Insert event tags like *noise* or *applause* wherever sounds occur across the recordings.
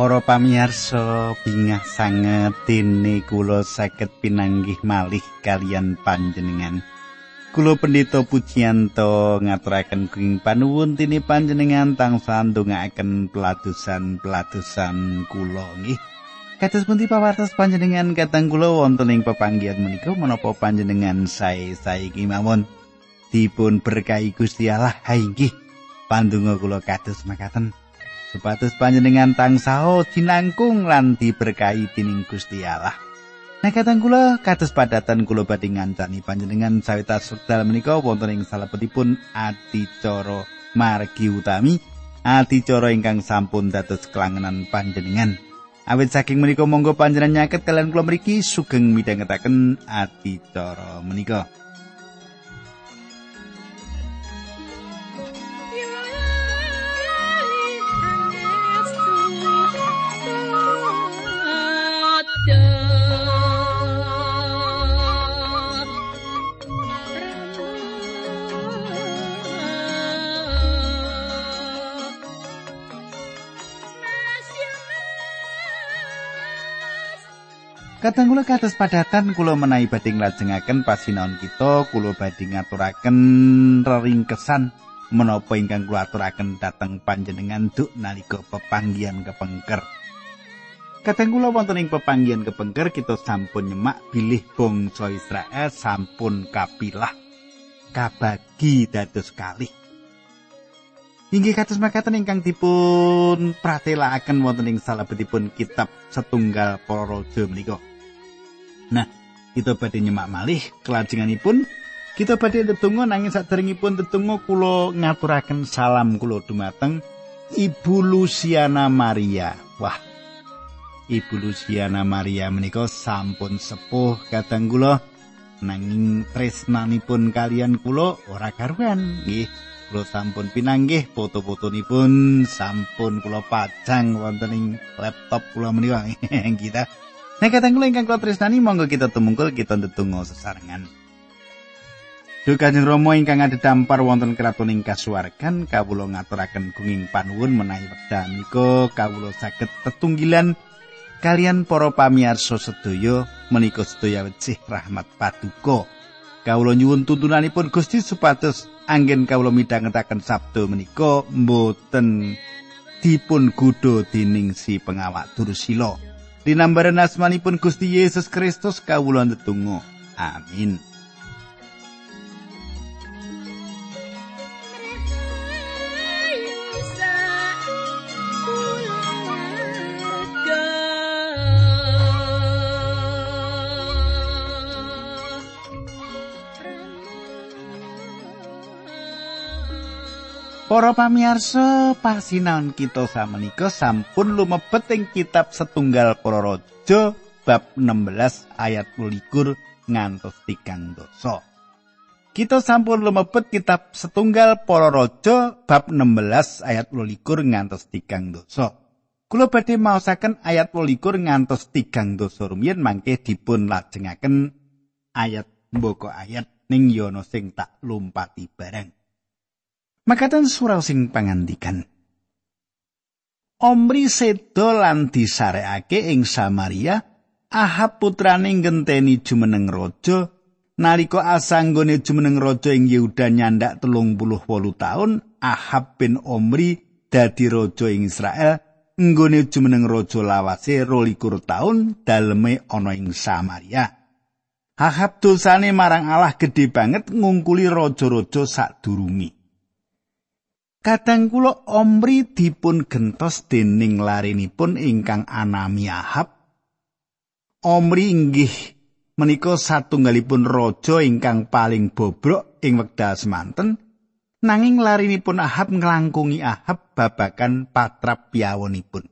Para pamirsa bingah sanget dene kula saged pinanggih malih kalian panjenengan. Kula pendeta Pujiyanto ngaturaken kuing panuwun tini panjenengan tansah ndongaaken peladusan-peladusan kula nggih. Kados pundi pawartos panjenengan katang kula wonten ing pepanggihan menika menapa panjenengan sae-sae mawon dipun berkahi Gusti Allah ha inggih pandonga kula kados makaten. Supados panjenengan tansah dinangkung lan diberkahi dening Gusti Allah. Nah katang kula kados padatan kula badhe ngancani panjenengan sawitas wekdal menika wonten ing salebetipun adicara margi utami adicara ingkang sampun dados kelangenan panjenengan. Awit saking menika monggo panjenengan nyaket kalian kula mriki sugeng midhangetaken adicara menika. Kadang kula kados padatan kula menawi badhe nglajengaken pasinaon kita kula badhe ngaturaken reringkesan menapa ingkang kula aturaken dhateng panjenengan duk nalika pepanggihan kepengker. Kadang kula wonten ing pepanggihan kepengker kita sampun nyemak bilih bangsa Israel sampun kapilah kabagi dados kalih. Inggih kados makaten ingkang dipun pratelakaken wonten ing salebetipun kitab setunggal para raja menika. Nah, kita badhe nyemak malih kelajenganipun kita badhe tetunggu nanging saderengipun tetunggu kula ngaturaken salam kula dumateng Ibu Luciana Maria. Wah. Ibu Luciana Maria menika sampun sepuh kadang kula nanging tresnanipun kalian kula ora karuan nggih. Kula sampun pinanggih foto-fotonipun sampun kula pajang wonten ing laptop kula menika. *laughs* kita Nek kateng kula ingkang kula tresnani monggo kita tumungkul kita ndedonga sesarengan. Duh Kanjeng Rama ingkang adhedhampar wonten kraton ing kasuwargan kawula ngaturaken gunging panuwun menawi wekdal menika kawula saged tetunggilan kalian para pamirsa sedaya menika sedaya wecih rahmat paduka. Kawula nyuwun tuntunanipun Gusti supados anggen kawula midhangetaken sabda menika mboten dipun gudha dening si pengawak Dursila. Dinambaran asmanipun Gusti Yesus Kristus kawula ndedonga. Amin. Para pamirsa, pasinaon kita samenika sampun lumebet ing kitab setunggal para raja bab 16 ayat 21 ngantos 3 dosa. Kita sampun lumebet kitab setunggal para raja bab 16 ayat 21 ngantos 3 dosa. Kula badhe maosaken ayat 21 ngantos 3 dosa rumiyin mangke dipun lajengaken ayat mboko ayat ning yono sing tak lumpati bareng. Makaten surau sing pangandikan. Omri sedo lan disarekake ing Samaria, Ahab putrane genteni jumeneng raja nalika asanggone jumeneng raja ing Yehuda nyandak telung puluh wolu taun Ahab bin Omri dadi raja ing Israel nggone jumeneng raja lawase rolikur taun daleme ana ing Samaria. Ahab dosane marang Allah gedhe banget ngungkuli raja-raja sadurunge. Kadang kula Omri dipun gentos dening larinipun ingkang anami Ahab. Omri inggih menika satunggalipun raja ingkang paling bobrok ing wekdal semanten. Nanging larinipun Ahab nglangkungi Ahab babakan patrap piyawonipun.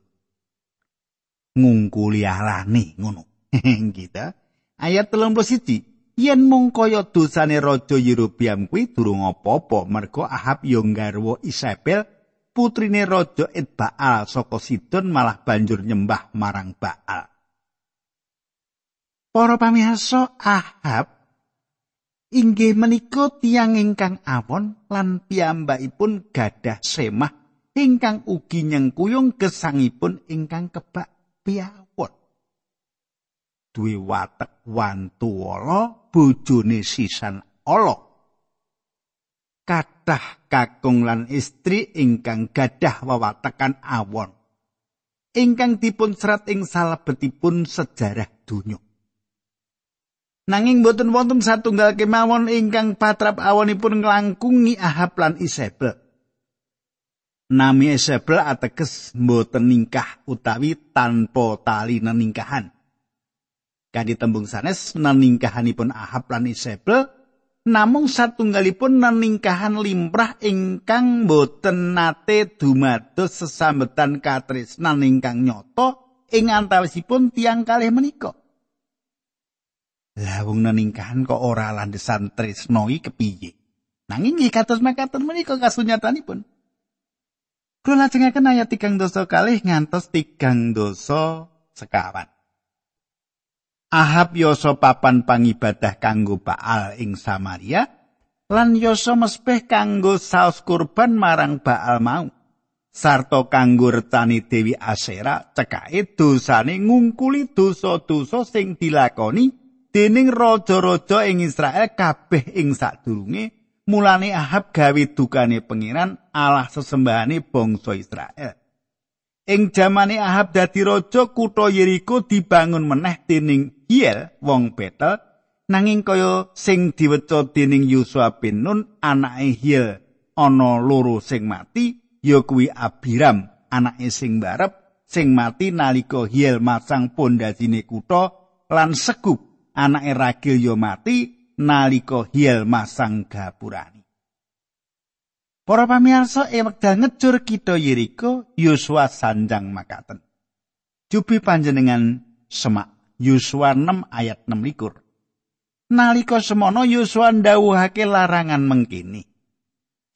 Ngungkuli alane ngono. *laughs* Kita ayat 31 yen mung kaya dosane raja Yerobiam kuwi durung apa-apa merga Ahab yo garwa Isabel putrine raja Edbaal saka Sidon malah banjur nyembah marang Baal. Para pamirsa Ahab inggih menika tiyang ingkang awon lan piyambakipun gadah semah ingkang ugi nyengkuyung gesangipun ingkang kebak piyawon. Duwe watek wantuwala bojone sisan ala. Kathah kakung lan istri ingkang gadah wewatekan awon. Ingkang dipun serat ing salebetipun sejarah donya. Nanging boten wonten satunggal kemawon ingkang patrap awonipun nglangkungi Ahab lan Isabel. Nami Isabel ateges boten ningkah utawi tanpa tali neningkahan. Kadi tembung sanes neningkahanipun Ahab lan Isabel namung satunggalipun neningkahan limrah ingkang boten nate dumados sesambetan katresnan ingkang nyoto ing antawisipun tiang kalih menika. Lah wong neningkahan kok ora landesan tresno iki kepiye? Nanging nggih kados makaten menika kasunyatanipun. Kula lajengaken ayat tigang dosa kalih ngantos tigang dosa sekawan. Ahab yoso papan pangibadah kanggo Baal ing Samaria lan yoso mespeh kanggo saos kurban marang Baal mau. Sarto kanggo retani Dewi Asera cekake dosane ngungkuli dosa-dosa sing dilakoni dening raja-raja ing Israel kabeh ing sadurunge mulane Ahab gawe dukane pangeran Allah sesembahane bangsa Israel. Ing jamane Ahab dadi raja kutha Yeriko dibangun meneh dening Hiel wong Betel nanging kaya sing diweca dening Yosua bin Nun anake Hiel ana loro sing mati ya kuwi Abiram anake sing barep sing mati nalika Hiel masang pondasine kutha lan segup anake ragil yo mati nalika hiel masang gapurani. Para pamirsa e wekdal ngejur kita Yeriko Yosua sanjang makaten. Jubi panjenengan semak Yosua 6 ayat 6 likur. Nalika semono Yosua ndawuhake larangan mengkini.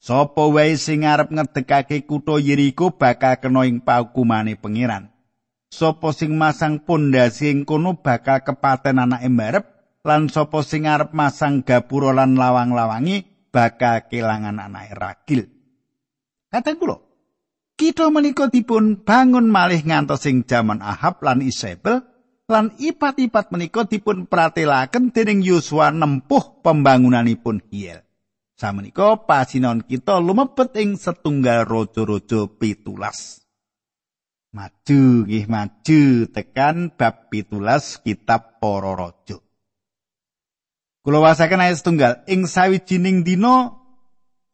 Sopo wae sing arep ngedekake kutha Yeriko bakal kena ing paukumane pangeran. sapa sing masang pondasi ing kono bakal kepaten anake mbarep lan sapa sing arep masang gapura lan lawang-lawangi bakal kelangan anake ragil. Kata kula, kita menika dipun bangun malih ngantos sing jaman Ahab lan Isabel lan ipat-ipat menika dipun pratelaken dening Yosua nempuh pembangunanipun Hiel. Samenika pasinon kita lumebet ing setunggal raja-raja pitulas. maju nggih maju tekan bab pitulas kitab para raja kula wasaken ayat setunggal. Ing sawijining dina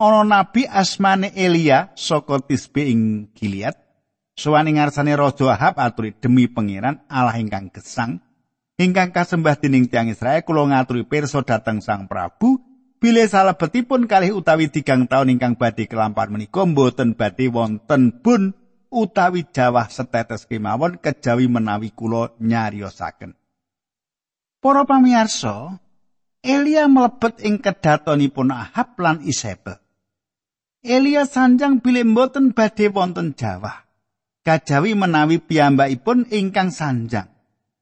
ana nabi asmane Elia saka Tisbe ing Gilead. Sowan ing ngarsane raja Ahab aturi demi pangeran Allah ingkang gesang ingkang kasembah dening tiang Israel kula ngaturi pirsa dhateng Sang Prabu. Bile salebetipun kalih utawi tigang taun ingkang badhe kelampar menika mboten badhe wonten bun utawi jawah setetes kemawon kejawi menawi kula nyariosaken. Para pamirsa, Elia mlebet ing kedatonipun Ahab lan Isabel. Elia sanjang bilih mboten badhe wonten jawah. Kajawi menawi piyambakipun ingkang sanjang.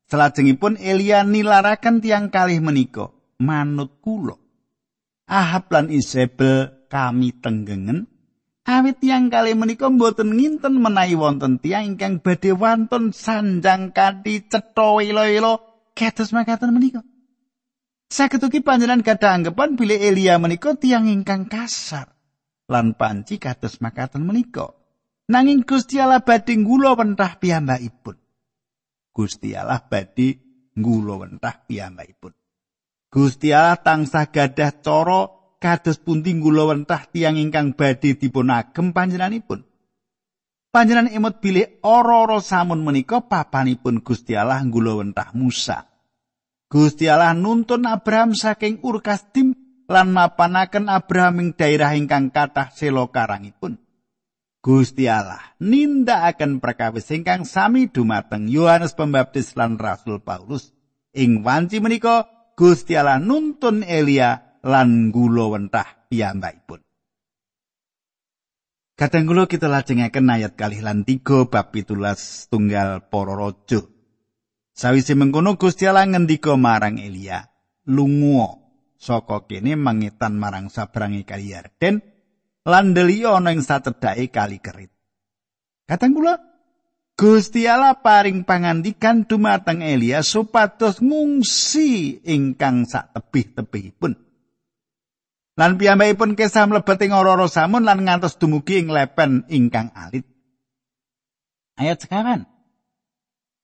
Selajengipun Elia nilaraken tiang kalih menika, manut kula. Ahab lan Isabel kami tenggengen Awit tiang kali menika mboten nginten menawi wonten tiang ingkang badhe wonten sanjang kanthi cetha welo-welo kados makaten menika. Saged ugi panjenengan gadah anggapan bilih Elia menika tiang ingkang kasar lan panci kados makaten menika. Nanging Gusti Allah badhe ngula wentah piyambakipun. Gusti Allah badhe ngula wentah piyambakipun. Gusti Allah tansah gadah cara kados pundi kula wentah tiang ingkang badhe dipun agem panjenenganipun. Panjenengan emot bilih ora-ora samun menika papanipun Gusti Allah kula wentah Musa. Gusti Allah nuntun Abraham saking Ur Kasdim lan mapanaken Abraham ing daerah ingkang kathah selo karangipun. Gusti Allah nindakaken perkawis ingkang sami dumateng Yohanes Pembaptis lan Rasul Paulus. Ing wanci menika Gusti Allah nuntun Elia lan gula wentah piyambakipun. Kadang kita lajengaken ayat kalih lan tiga bab pitulas tunggal para raja. Sawise mengkono Gusti Allah ngendika marang Elia, "Lunga saka kene mangetan marang sabrangi kali Yarden lan deli ana ing satedhake kali kerit. Kadang kula Gusti Allah paring pangandikan dumateng Elia supados ngungsi ingkang sak tebih-tebihipun. Lan piyambakipun kesah mlebet ing ora samun lan ngantos dumugi ing lepen ingkang alit. Ayat sekarang.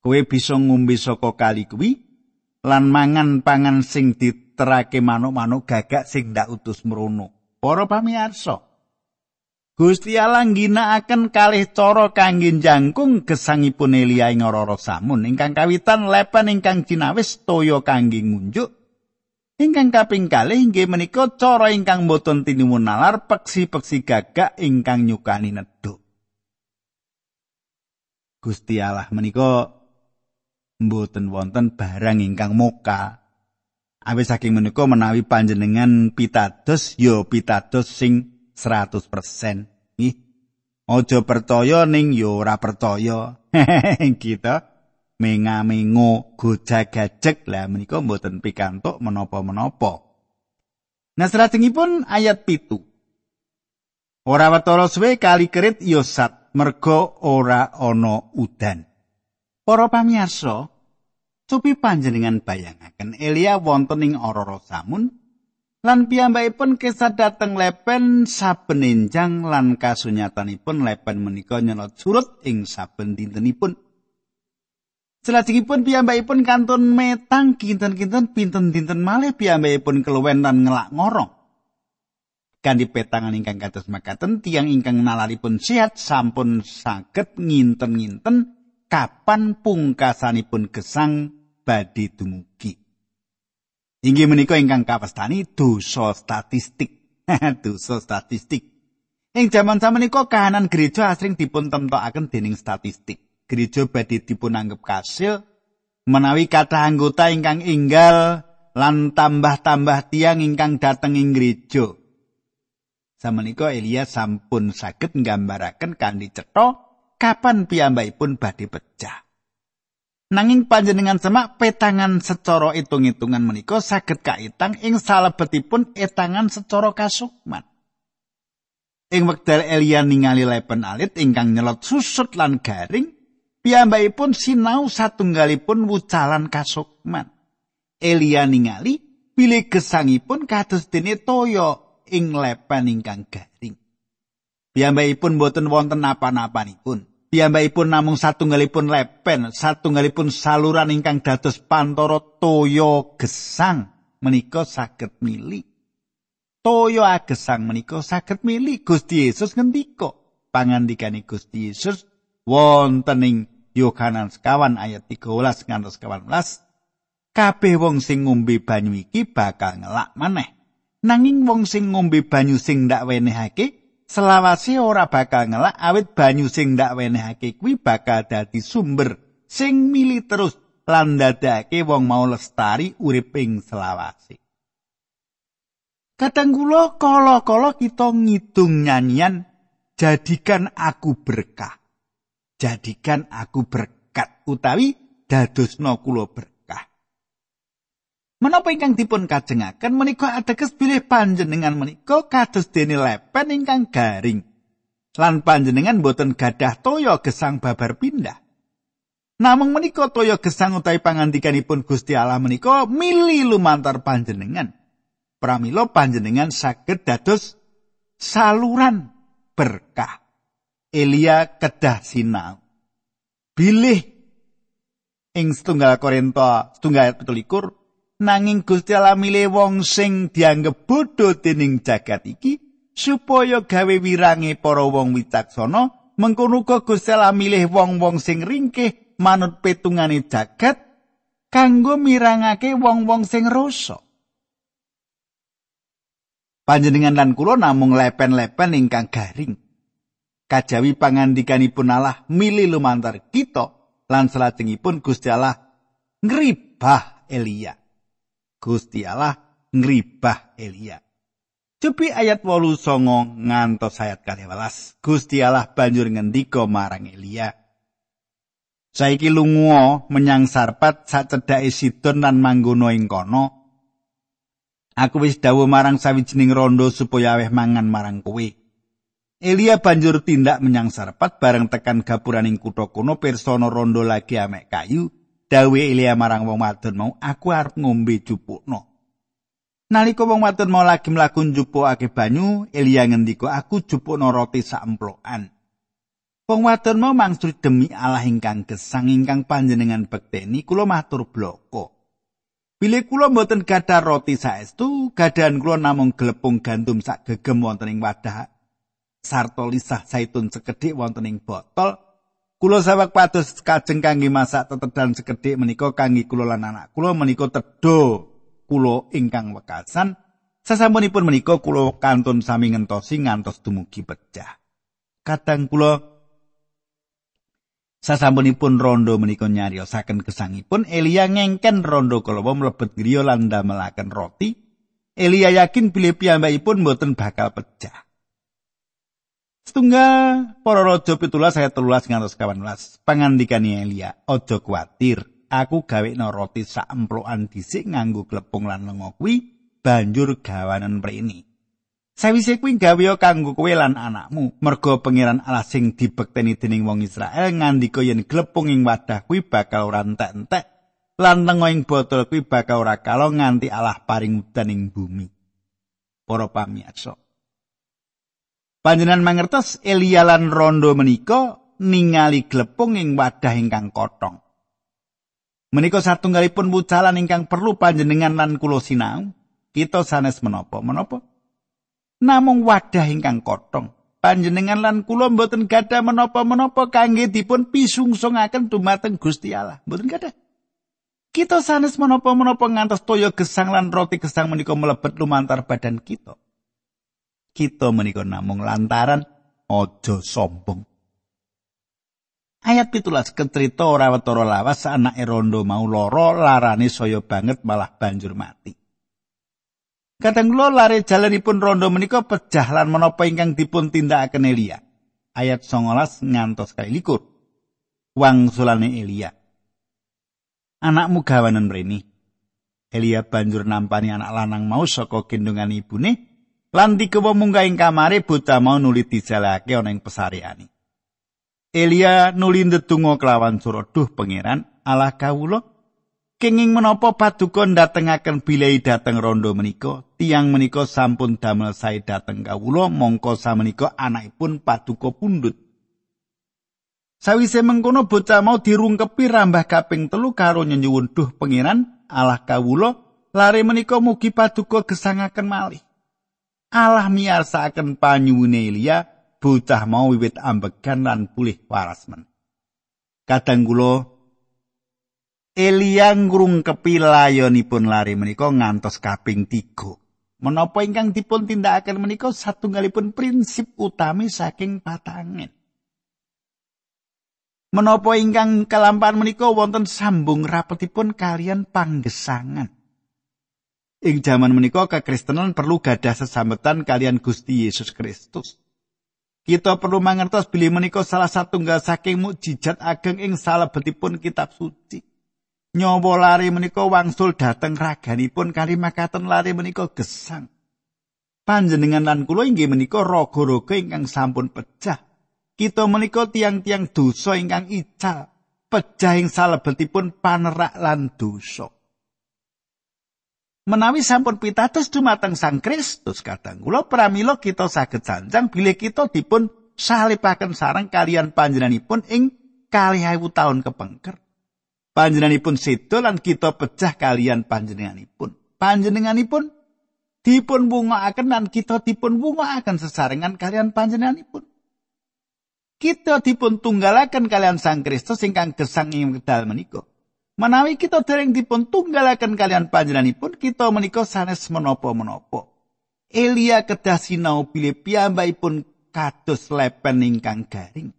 Kowe bisa ngombe saka kali kuwi lan mangan pangan sing diterake manuk-manuk gagak sing ndak utus mrono. Para pamirsa, Gusti Allah ngginakaken kalih cara kangge jangkung gesangipun Elia ing ora samun. Ingkang kawitan lepen ingkang jinawis toya kangge ngunjuk. Ingkang kaping kalih inggih menika cara ingkang boten tinuwun nalar peksi-peksi gagak ingkang nyukani neduk Gusti Allah menika mboten wonten barang ingkang moka awis saking menika menawi panjenengan pitados ya pitados sing 100%. Ih. Aja percaya ning yo ora percaya. *laughs* Kita mengamengo gojag-gajeg lah menika mboten pikantuk menapa-menapa. Nah salajengipun ayat pitu. Ora watara suwe kali kerit yosat merga ora ana udan. Para pamirsa, cupi panjenengan bayangaken Elia wonten ing Ororo Samun lan piyambakipun kesah dateng lepen saben enjang lan kasunyatanipun lepen menika nyelot surut ing saben dintenipun. Selajengipun piyambakipun kantun metang kinten-kinten pinten dinten malih piyambakipun keluwen lan ngelak ngorong. Kandi petangan ingkang kados makaten tiang ingkang nalaripun sehat sampun saged nginten-nginten kapan pungkasanipun gesang badhe dumugi. Inggih menika ingkang kawastani dosa statistik. *laughs* dosa statistik. Ing jaman samenika kahanan gereja asring dipun temtokaken dening statistik. Gereja badhe dipun anggap kasil menawi kathah anggota ingkang inggal lan tambah-tambah tiang ingkang dateng ing gereja. Samenika Elia sampun saged nggambaraken kanthi cetha kapan piyambakipun badhe pecah. Nanging panjenengan semak petangan secara itung-itungan menika saged kaitang ing salebetipun etangan secara kasukman. Ing wekdal Elia ningali lepen alit ingkang nyelot susut lan garing, piyambakipun sinau satunggalipun wucalan kasukman. Elia ningali pilih gesangipun kados dene toya ing lepen ingkang garing. Piyambakipun boten wonten napa-napanipun. Piyambakipun namung satunggalipun lepen, satunggalipun saluran ingkang dados pantoro toyo gesang menika saged mili. Toyo agesang menika saged mili Gusti Yesus ngendika. Pangandikane Gusti Yesus wonten ing Yohanan sekawan ayat 13 ngantos 18. Kabeh wong sing ngombe banyu iki bakal ngelak maneh. Nanging wong sing ngombe banyu sing ndak wenehake selawase ora bakal ngelak awit banyu sing ndak wenehake kuwi bakal dadi sumber sing mili terus lan dadake wong mau lestari urip ing selawase. Kadang kula kala-kala kita ngidung nyanyian jadikan aku berkah. Jadikan aku berkat utawi dadosna kula berkah. Menapa ingkang dipun kajengaken menika ateges bilih panjenengan menika kados dene lepen ingkang garing. Lan panjenengan boten gadah toya gesang babar pindah. Namung menika toya gesang utawi pangandikanipun Gusti Allah menika mili lumantar panjenengan. Pramila panjenengan saged dados saluran berkah. Elia kedah sinau. Bilih ing setunggal Korinto setunggal 17 nanging Gusti Allah milih wong sing dianggep bodho dening jagat iki supaya gawe wirange para wong wicaksana mengkono uga Gusti Allah milih wong-wong sing ringkih manut petungane jagat kanggo mirangake wong-wong sing rasa Panjenengan lan kula namung lepen-lepen ingkang garing. Kajawi pangandikanipun Allah milih lumantar kita lan salajengipun Gusti Allah ngribah Elia Gusti Allah ngribah Elia. Cepi ayat wolu songo ngantos ayat kaliwalas. Gusti Allah banjur ngendika marang Elia. Saiki lunga menyang Sarpat sacedhake Sidon lan manggono ing kono. Aku wis dawuh marang sawijining rondo supaya aweh mangan marang kowe. Elia banjur tindak menyang Sarpat bareng tekan gapuraning kutha kono pirsana rondo lagi amek kayu. Dawe Elia marang wong wadon mau, "Aku arep ngombe jupukno." Nalika wong wadon mau lagi mlaku njupukake banyu, Elia ngendika, "Aku jupukno roti sak emplokan." Wong wadon mau mangsuli demi Allah ingkang gesang ingkang panjenengan bekteni, kula matur bloko. Bilih kula mboten gadah roti saestu, gadahan kula namung glepung gandum sak gegem wonten ing wadah sarta lisah zaitun sekedhik wonten ing botol kula sawek pados kajeng kangge masak tetedan sekedhik menika kangge kula lan anak kula menika tedha kula ingkang wekasan. Sasampunipun menika kula kantun sami ngentosi ngantos dumugi pecah. Kadang kula Sasampunipun rondo menika nyariosaken gesangipun Elia ngengken rondo kala mlebet griya lan ndamelaken roti. Elia yakin bilih piyambakipun mboten bakal pecah Setunggal para raja pitulas saya telulas ngantos kawan las. Pangandikani Elia, ojo kuatir. Aku gawe no roti sak emploan disik nganggo klepung lan lengo kuwi banjur gawanan mrene. Sawise kuwi gawe kanggo kowe lan anakmu. Mergo pangeran Allah sing dibekteni dening wong Israel ngandika yen klepung ing wadah kuwi bakal ora entek-entek lan lengo ing botol kuwi bakal ora kalo nganti Allah paring udan ing bumi. Para pamirsa, Panjenengan mangertos Elia lan rondo menika ningali glepung ing wadah ingkang kotong. Menika satunggalipun wucalan ingkang perlu panjenengan lan kula sinau. Kita sanes menapa? Menapa? Namung wadah ingkang kotong. Panjenengan lan kula mboten gadah menapa-menapa kangge dipun pisungsungaken dumateng Gusti Allah. Mboten gadah. Kita sanes menapa-menapa ngantos toya gesang lan roti gesang menika mlebet lumantar badan kita. Kita menika namung lantaran aja sombong. Ayat pitulas kecerita ora wetara lawas anak rondo mau loro larane saya banget malah banjur mati. Kadang kula lare jalanipun rondo menika pecah lan menapa ingkang dipun tindakaken Elia. Ayat 19 ngantos kali likur. Wangsulane Elia. Anakmu gawanen mrene. Elia banjur nampani anak lanang mau saka gendongan ibune lan dikewa munggah ing kamare bocah mau nuli dijalake ana ing pesareane. Elia nuli ndedonga kelawan surat duh pangeran Allah kawula. Kenging menapa paduka ndatengaken bilai dateng rondo menika tiang menika sampun damel sae dateng kawula mongko samenika anakipun paduka pundut Sawise mengkono bocah mau dirungkepi rambah kaping telu karo nyuwun duh pangeran Allah kawula lare menika mugi paduka gesangaken malih Allah miyarsakaken panyuwune Elia bocah mau wiwit ambegan lan pulih waras men. Kadang kula Elia ngrung kepilayonipun lari menika ngantos kaping tiga. Menapa ingkang dipun tindakaken menika satunggalipun prinsip utami saking patangen. Menapa ingkang kelampahan menika wonten sambung rapetipun kalian panggesangan. Ing jaman menika kekristenan perlu gadah sesambetan kalian Gusti Yesus Kristus. Kita perlu mangertos bilih menika salah satunggal saking mukjizat ageng ing salebetipun kitab suci. Nyawa lari menika wangsul dhateng raganipun kali makaten lari menika gesang. Panjenengan lan kula inggih menika raga-raga ingkang sampun pecah. Kita menika tiang-tiang dosa ingkang ical, pecah ing salebetipun panerak lan dosa. Menawi sampun pitados dumateng Sang Kristus kadang kula pramila kita saged sanjang bilih kita dipun salipaken sareng kalian panjenenganipun ing kalih ewu taun kepengker. Panjenenganipun sedo lan kita pecah kalian panjenenganipun. Panjenenganipun dipun bungaaken lan kita dipun bungaaken sesarengan kalian panjenenganipun. Kita dipun tunggalaken kalian Sang Kristus ingkang gesang ing kedal menika Menawi kita dereng dipun tunggalaken kalian panjenenganipun, kita menika sanes menapa-menapa. Elia kedah sinau bilih piyambakipun kados lepen ingkang garing.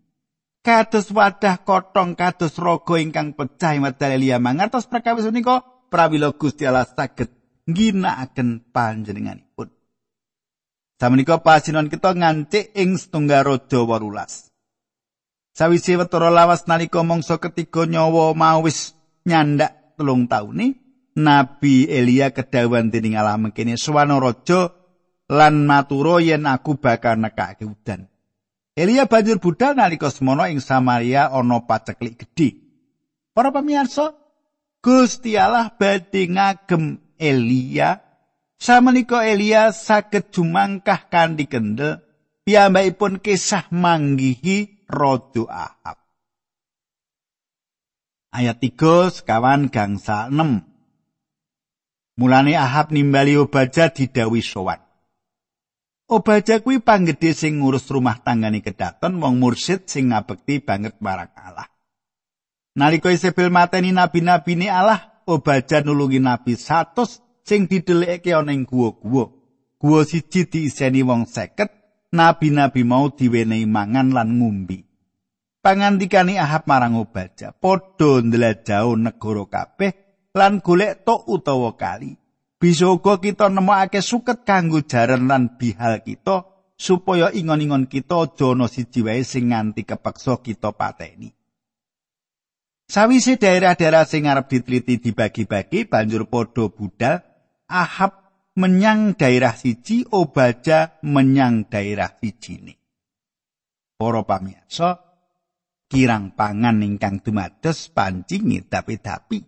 Kados wadah kotong kados raga ingkang pecah medal Elia mangertos perkawis menika prawila Gusti Allah saged ngginakaken panjenenganipun. Samenika pasinon kita ngancik ing setunggal raja 18. Sawise wetara lawas nalika mangsa ketiga nyawa mau wis nyandak telung taune Nabi Elia kedawan dening Allah mengkene suwana raja lan maturo yen aku bakal nekake udan. Elia banjur budal nalika semono ing Samaria ana paceklik gedhe. Para pamirsa, Gusti Allah badhe ngagem Elia. Samenika Elia saged jumangkah kanthi kendel piyambakipun kisah manggihi Raja Ahab. Ayat 3 sekawan gangsa 6. Mulane Ahab nimbali Obaja didawi sowan. Obaja kuwi panggedhe sing ngurus rumah tanggane kedaton wong mursid sing ngabekti banget marang Allah. Nalika Isabel mateni nabi-nabine Allah, Obaja nulungi nabi 100 sing didelikake ana ing guwa-guwa. Guwa siji diiseni wong seket, nabi-nabi mau diwenehi mangan lan ngumbi. Pangandikane Ahab marang Obaja, padha ndelajau negara kabeh lan golek tok utawa kali. bisa uga kita nemokake suket kanggo jaran lan bihal kita supaya ingon-ingon kita aja ana siji wae sing nganti kepeksa kita pateni. Sawise daerah-daerah sing arep diteliti dibagi-bagi banjur padha budal Ahab menyang daerah siji Obaja menyang daerah siji ne. Para pamirsa, kirang pangan ingkang dumados panci ngidapi-dapi.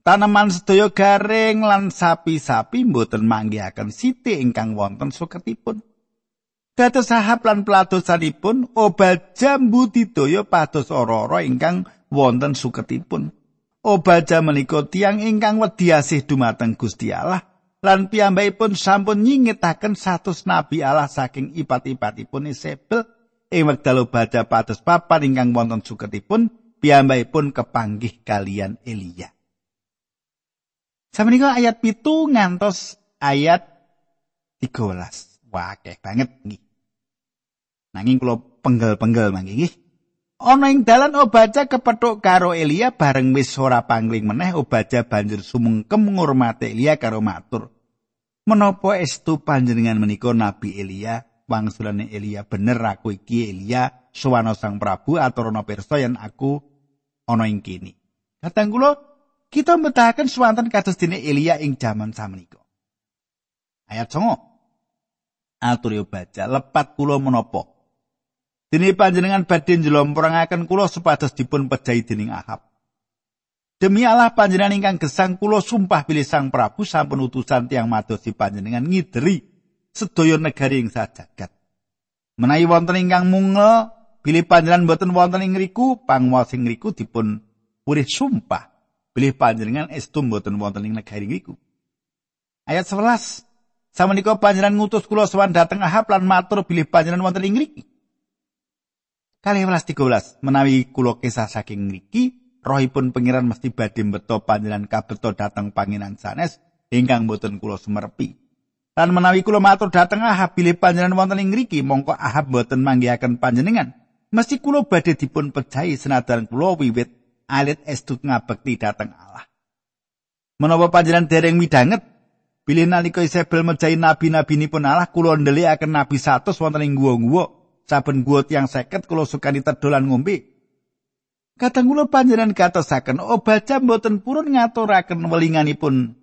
Taneman sedaya garing lan sapi-sapi mboten manggihaken siti ingkang wonten suketipun. Dados sahab lan peladosanipun obat jambu didaya pados ora-ora ingkang wonten suketipun. Obaja menika tiang ingkang wedi asih dumateng Gusti Allah lan piyambakipun sampun nyingetaken satus nabi Allah saking ipat-ipatipun Isabel ing wekdal obaja pados papan ingkang wonten suketipun piyambakipun kepanggih kalian Elia. Samenika ayat pitu ngantos ayat 13. Wah, akeh banget nggih. Nanging kula penggel-penggel mangke nggih. Ana ing dalan Obaja kepethuk karo Elia bareng wis ora pangling meneh Obaja banjur sumengkem ngurmati Elia karo matur. Menapa estu panjenengan menika Nabi Elia? Wangsulane Elia bener aku iki Elia suwana Sang Prabu aturana pirsa yen aku ana ing kene. Katang kula kita mbetahaken swanten kados dene Elia ing jaman samenika. Ayat 9. Atur baca lepat kula menapa. Dene panjenengan badhe njlomporangaken kula supados dipun pejahi dening Ahab. Demi Allah panjenengan ingkang gesang kula sumpah pilih Sang Prabu sampun utusan tiang madosi panjenengan ngideri sedaya negari ing sajagat. Menawi wonten ingkang mungel bilih panjenengan boten wonten ing ngriku panguwasa ing ngriku dipun purih sumpah bilih panjenengan estu mboten wonten ing negari niku. Ayat 11. Samenika panjenengan ngutus kula sowan dhateng Ahab lan matur bilih panjenengan wonten ing ngriki. Kali 11 13 menawi kula kisah saking ngriki, rohipun pangeran mesti badhe beto panjenengan kabeto dhateng pangenan sanes ingkang mboten kula sumerepi. Lan menawi kula matur dhateng Ahab bilih panjenengan wonten ing ngriki, mongko Ahab mboten manggihaken panjenengan. Mesti kula badhe dipun pejahi senajan kula wiwit alit estu ngabekti dhateng Allah. Menapa panjenengan dereng midanget bilih nalika Isabel mejahi nabi-nabinipun Allah kula ndelikaken nabi 100 wonten ing guwa-guwa saben guwa tiyang 50 kula sukani tedolan ngombe. Kadang kula panjenengan katosaken obaca mboten purun ngaturaken welinganipun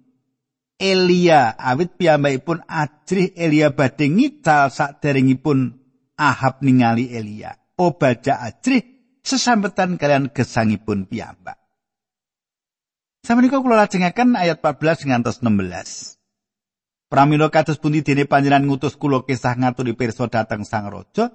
Elia awit piyambakipun ajrih Elia badhe ngical saderengipun Ahab ningali Elia. Obaja ajrih sesambetan kalian gesangipun piyambak. Samenika kula lajengaken ayat 14 ngantos 16. Pramila kados pundi dene panjenengan ngutus kula kisah ngaturi pirsa dhateng Sang Raja,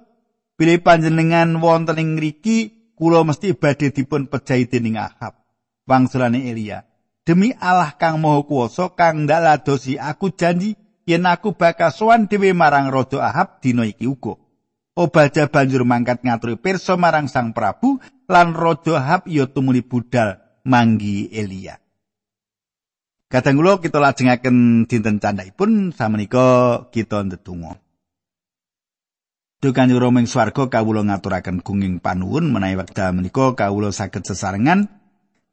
bilih panjenengan wonten ing ngriki kula mesti badhe dipun pejahi dening Ahab. Wangsulane Elia, demi Allah kang Maha Kuwasa kang ndaladosi aku janji yen aku bakal sowan dhewe marang Raja Ahab dina iki uga. Obaja banjur mangkat ngaturi pirsa marang Sang Prabu lan Raja Hab ya tumuli budal manggi Elia. Kadang kula kita lajengaken dinten candhaipun samenika kita ndedonga. Dukan Romeng swarga kawula ngaturaken gunging panuwun menawi wekdal menika kawula saged sesarengan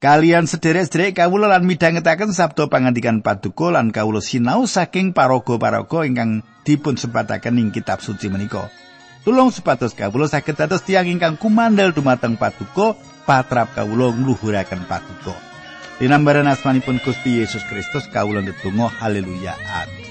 kalian sederek-sederek kawula lan midhangetaken sabda pangandikan paduka lan kawula sinau saking paraga-paraga ingkang dipun sebataken ing kitab suci menika. Tulung supados kawula saged dados tiyang ingkang kumandel dumateng paduka patrap kawula ngluhuraken paduka. Dinambaran asmanipun Gusti Yesus Kristus kawula ndedonga haleluya amin.